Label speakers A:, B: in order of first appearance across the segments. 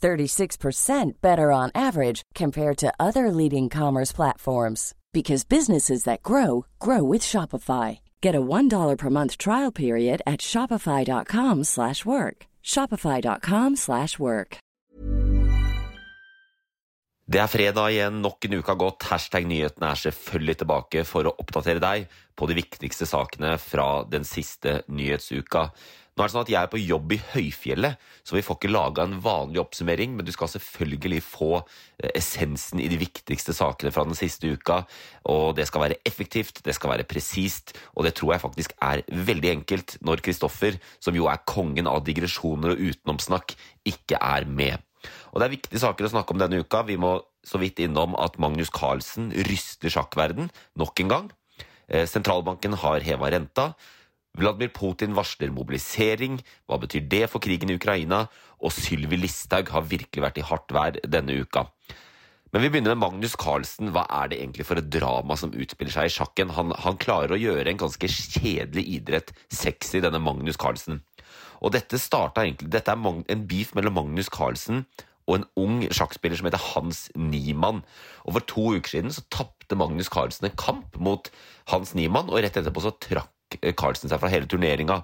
A: 36% better on average compared to other leading commerce platforms because businesses that grow grow with Shopify. Get a $1 per month trial period at shopify.com/work. shopify.com/work.
B: Det er fredag igjen, nok en uke har gått. Hashtag nyhetene er selvfølgelig tilbake for å oppdatere deg på de viktigste sakene fra den siste nyhetsuka. Nå er det sånn at Jeg er på jobb i høyfjellet, så vi får ikke laga en vanlig oppsummering, men du skal selvfølgelig få eh, essensen i de viktigste sakene fra den siste uka. Og Det skal være effektivt, det skal være presist, og det tror jeg faktisk er veldig enkelt når Kristoffer, som jo er kongen av digresjoner og utenomsnakk, ikke er med. Og Det er viktige saker å snakke om denne uka. Vi må så vidt innom at Magnus Carlsen ryster sjakkverden nok en gang. Eh, Sentralbanken har heva renta. Vladimir Putin varsler mobilisering. Hva betyr det for krigen i Ukraina? Og Sylvi Listhaug har virkelig vært i hardt vær denne uka. Men vi begynner med Magnus Carlsen. Hva er det egentlig for et drama som utspiller seg i sjakken? Han, han klarer å gjøre en ganske kjedelig idrett sexy, denne Magnus Carlsen. Og dette starta egentlig Dette er en beef mellom Magnus Carlsen og en ung sjakkspiller som heter Hans Niemann. Og For to uker siden så tapte Magnus Carlsen en kamp mot Hans Niemann, og rett etterpå så trakk Carlsen seg fra hele turneringa.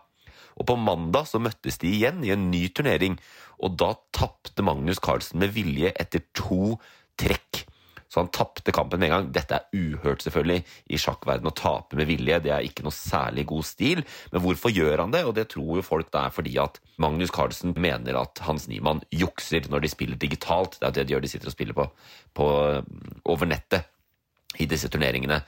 B: Og På mandag så møttes de igjen i en ny turnering, og da tapte Magnus Carlsen med vilje etter to trekk. Så han tapte kampen med en gang. Dette er uhørt selvfølgelig i sjakkverden å tape med vilje. Det er ikke noe særlig god stil. Men hvorfor gjør han det? Og det tror jo folk det er fordi at Magnus Carlsen mener at Hans Niemann jukser når de spiller digitalt. Det er det de gjør. De sitter og spiller på, på over nettet i disse turneringene.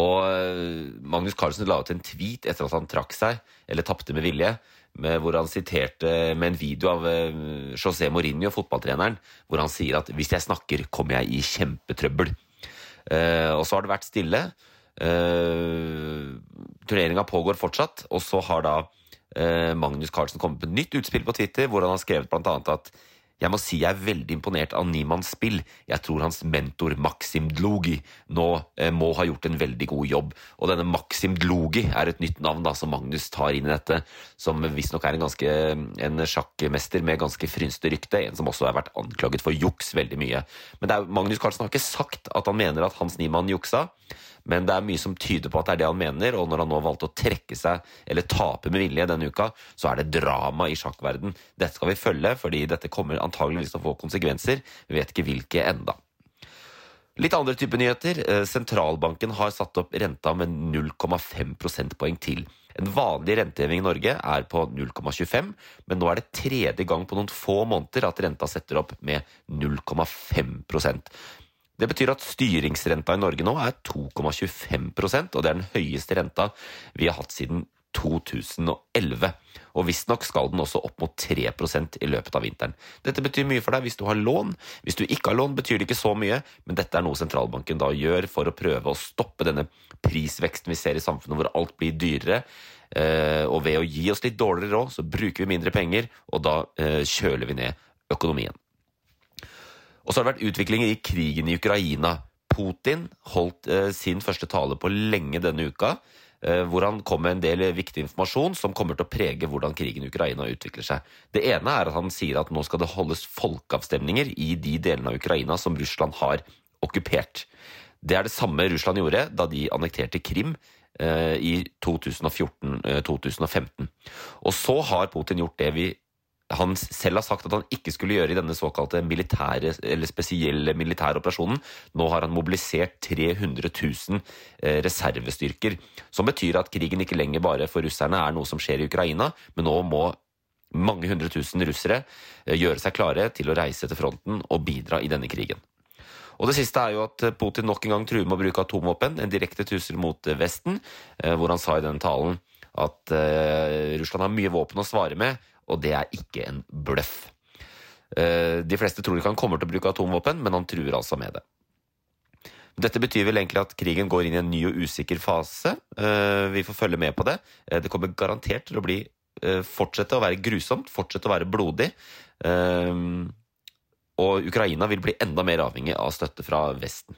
B: Og eh, Magnus Carlsen la ut en tweet etter at han trakk seg, eller tapte med vilje, med, hvor han siterte med en video av eh, José Mourinho, fotballtreneren, hvor han sier at 'hvis jeg snakker, kommer jeg i kjempetrøbbel'. Eh, og så har det vært stille. Uh, Turneringa pågår fortsatt, og så har da eh, Magnus Carlsen kommet med et nytt utspill på Twitter, hvor han har skrevet annet at jeg må si jeg er veldig imponert av Niemanns spill. Jeg tror hans mentor Maxim Dlugi nå eh, må ha gjort en veldig god jobb. Og denne Maxim Dlugi er et nytt navn da, som Magnus tar inn i dette, som visstnok er en, ganske, en sjakkmester med ganske frynste rykte. En som også har vært anklaget for juks veldig mye. Men er, Magnus Carlsen har ikke sagt at han mener at Hans Niemann juksa. Men det er mye som tyder på at det er det han mener, og når han nå valgte å trekke seg, eller tape med vilje denne uka, så er det drama i sjakkverden. Dette skal vi følge, fordi dette kommer antageligvis til å få konsekvenser. Vi vet ikke hvilke enda. Litt andre typer nyheter. Eh, Sentralbanken har satt opp renta med 0,5 prosentpoeng til. En vanlig renteheving i Norge er på 0,25, men nå er det tredje gang på noen få måneder at renta setter opp med 0,5 det betyr at styringsrenta i Norge nå er 2,25% og det er den høyeste renta vi har hatt siden 2011. Og Visstnok skal den også opp mot 3% i løpet av vinteren. Dette betyr mye for deg hvis du har lån. Hvis du ikke har lån, betyr det ikke så mye, men dette er noe sentralbanken da gjør for å prøve å stoppe denne prisveksten vi ser i samfunnet hvor alt blir dyrere. Eh, og ved å gi oss litt dårligere råd, så bruker vi mindre penger, og da eh, kjøler vi ned økonomien. Og så har det vært utviklinger i krigen i Ukraina. Putin holdt eh, sin første tale på lenge denne uka, eh, hvor han kom med en del viktig informasjon som kommer til å prege hvordan krigen i Ukraina utvikler seg. Det ene er at han sier at nå skal det holdes folkeavstemninger i de delene av Ukraina som Russland har okkupert. Det er det samme Russland gjorde da de annekterte Krim eh, i 2014-2015. Og så har Putin gjort det vi han selv har sagt at han ikke skulle gjøre i denne såkalte militære, eller spesielle militære operasjonen. Nå har han mobilisert 300 000 eh, reservestyrker, som betyr at krigen ikke lenger bare for russerne er noe som skjer i Ukraina, men nå må mange hundre tusen russere eh, gjøre seg klare til å reise til fronten og bidra i denne krigen. Og Det siste er jo at Putin nok en gang truer med å bruke atomvåpen, en direkte trussel mot Vesten, hvor han sa i denne talen at Russland har mye våpen å svare med, og det er ikke en bløff. Eh, de fleste tror ikke han kommer til å bruke atomvåpen, men han truer altså med det. Dette betyr vel egentlig at krigen går inn i en ny og usikker fase. Eh, vi får følge med på det. Eh, det kommer garantert til å bli fortsette å være grusomt, fortsette å være blodig. Og Ukraina vil bli enda mer avhengig av støtte fra Vesten.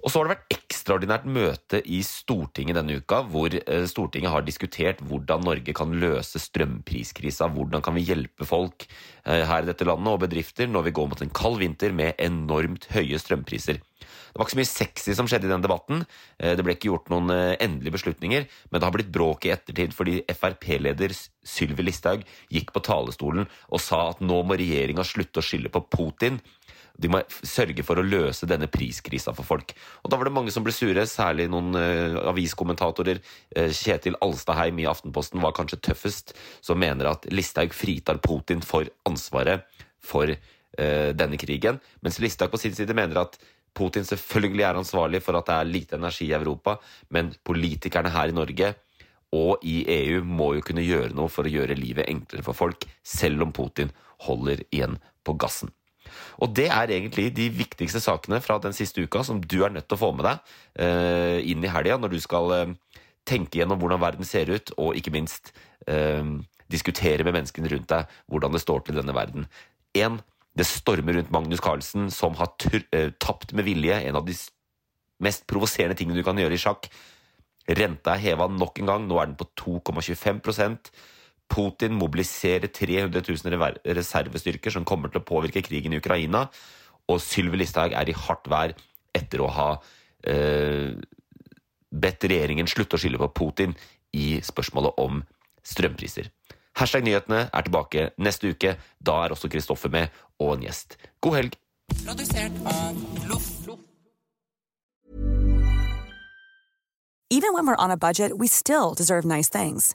B: Og så har det vært ekstraordinært møte i Stortinget denne uka, hvor eh, Stortinget har diskutert hvordan Norge kan løse strømpriskrisa. Hvordan kan vi hjelpe folk eh, her i dette landet og bedrifter når vi går mot en kald vinter med enormt høye strømpriser. Det var ikke så mye sexy som skjedde i den debatten. Eh, det ble ikke gjort noen endelige beslutninger, men det har blitt bråk i ettertid fordi Frp-leder Sylvi Listhaug gikk på talerstolen og sa at nå må regjeringa slutte å skylde på Putin de må sørge for å løse denne priskrisa for folk. Og Da var det mange som ble sure, særlig noen uh, aviskommentatorer. Uh, Kjetil Alstaheim i Aftenposten var kanskje tøffest, som mener at Listhaug fritar Putin for ansvaret for uh, denne krigen. Mens Listhaug på sin side mener at Putin selvfølgelig er ansvarlig for at det er lite energi i Europa, men politikerne her i Norge og i EU må jo kunne gjøre noe for å gjøre livet enklere for folk, selv om Putin holder igjen på gassen. Og det er egentlig de viktigste sakene fra den siste uka som du er nødt til å få med deg uh, inn i helga når du skal uh, tenke gjennom hvordan verden ser ut, og ikke minst uh, diskutere med menneskene rundt deg hvordan det står til denne verden. En, det stormer rundt Magnus Carlsen, som har tapt med vilje. En av de mest provoserende tingene du kan gjøre i sjakk. Renta er heva nok en gang. Nå er den på 2,25 Putin mobiliserer 300 000 reservestyrker som kommer til å påvirke krigen i Ukraina. Og Sylvi Listhaug er i hardt vær etter å ha eh, bedt regjeringen slutte å skylde på Putin i spørsmålet om strømpriser. Hashtag nyhetene er tilbake neste uke. Da er også Kristoffer med, og en gjest. God helg! Produsert av Loff.
C: Even when we're on a budget, we still deserve nice things.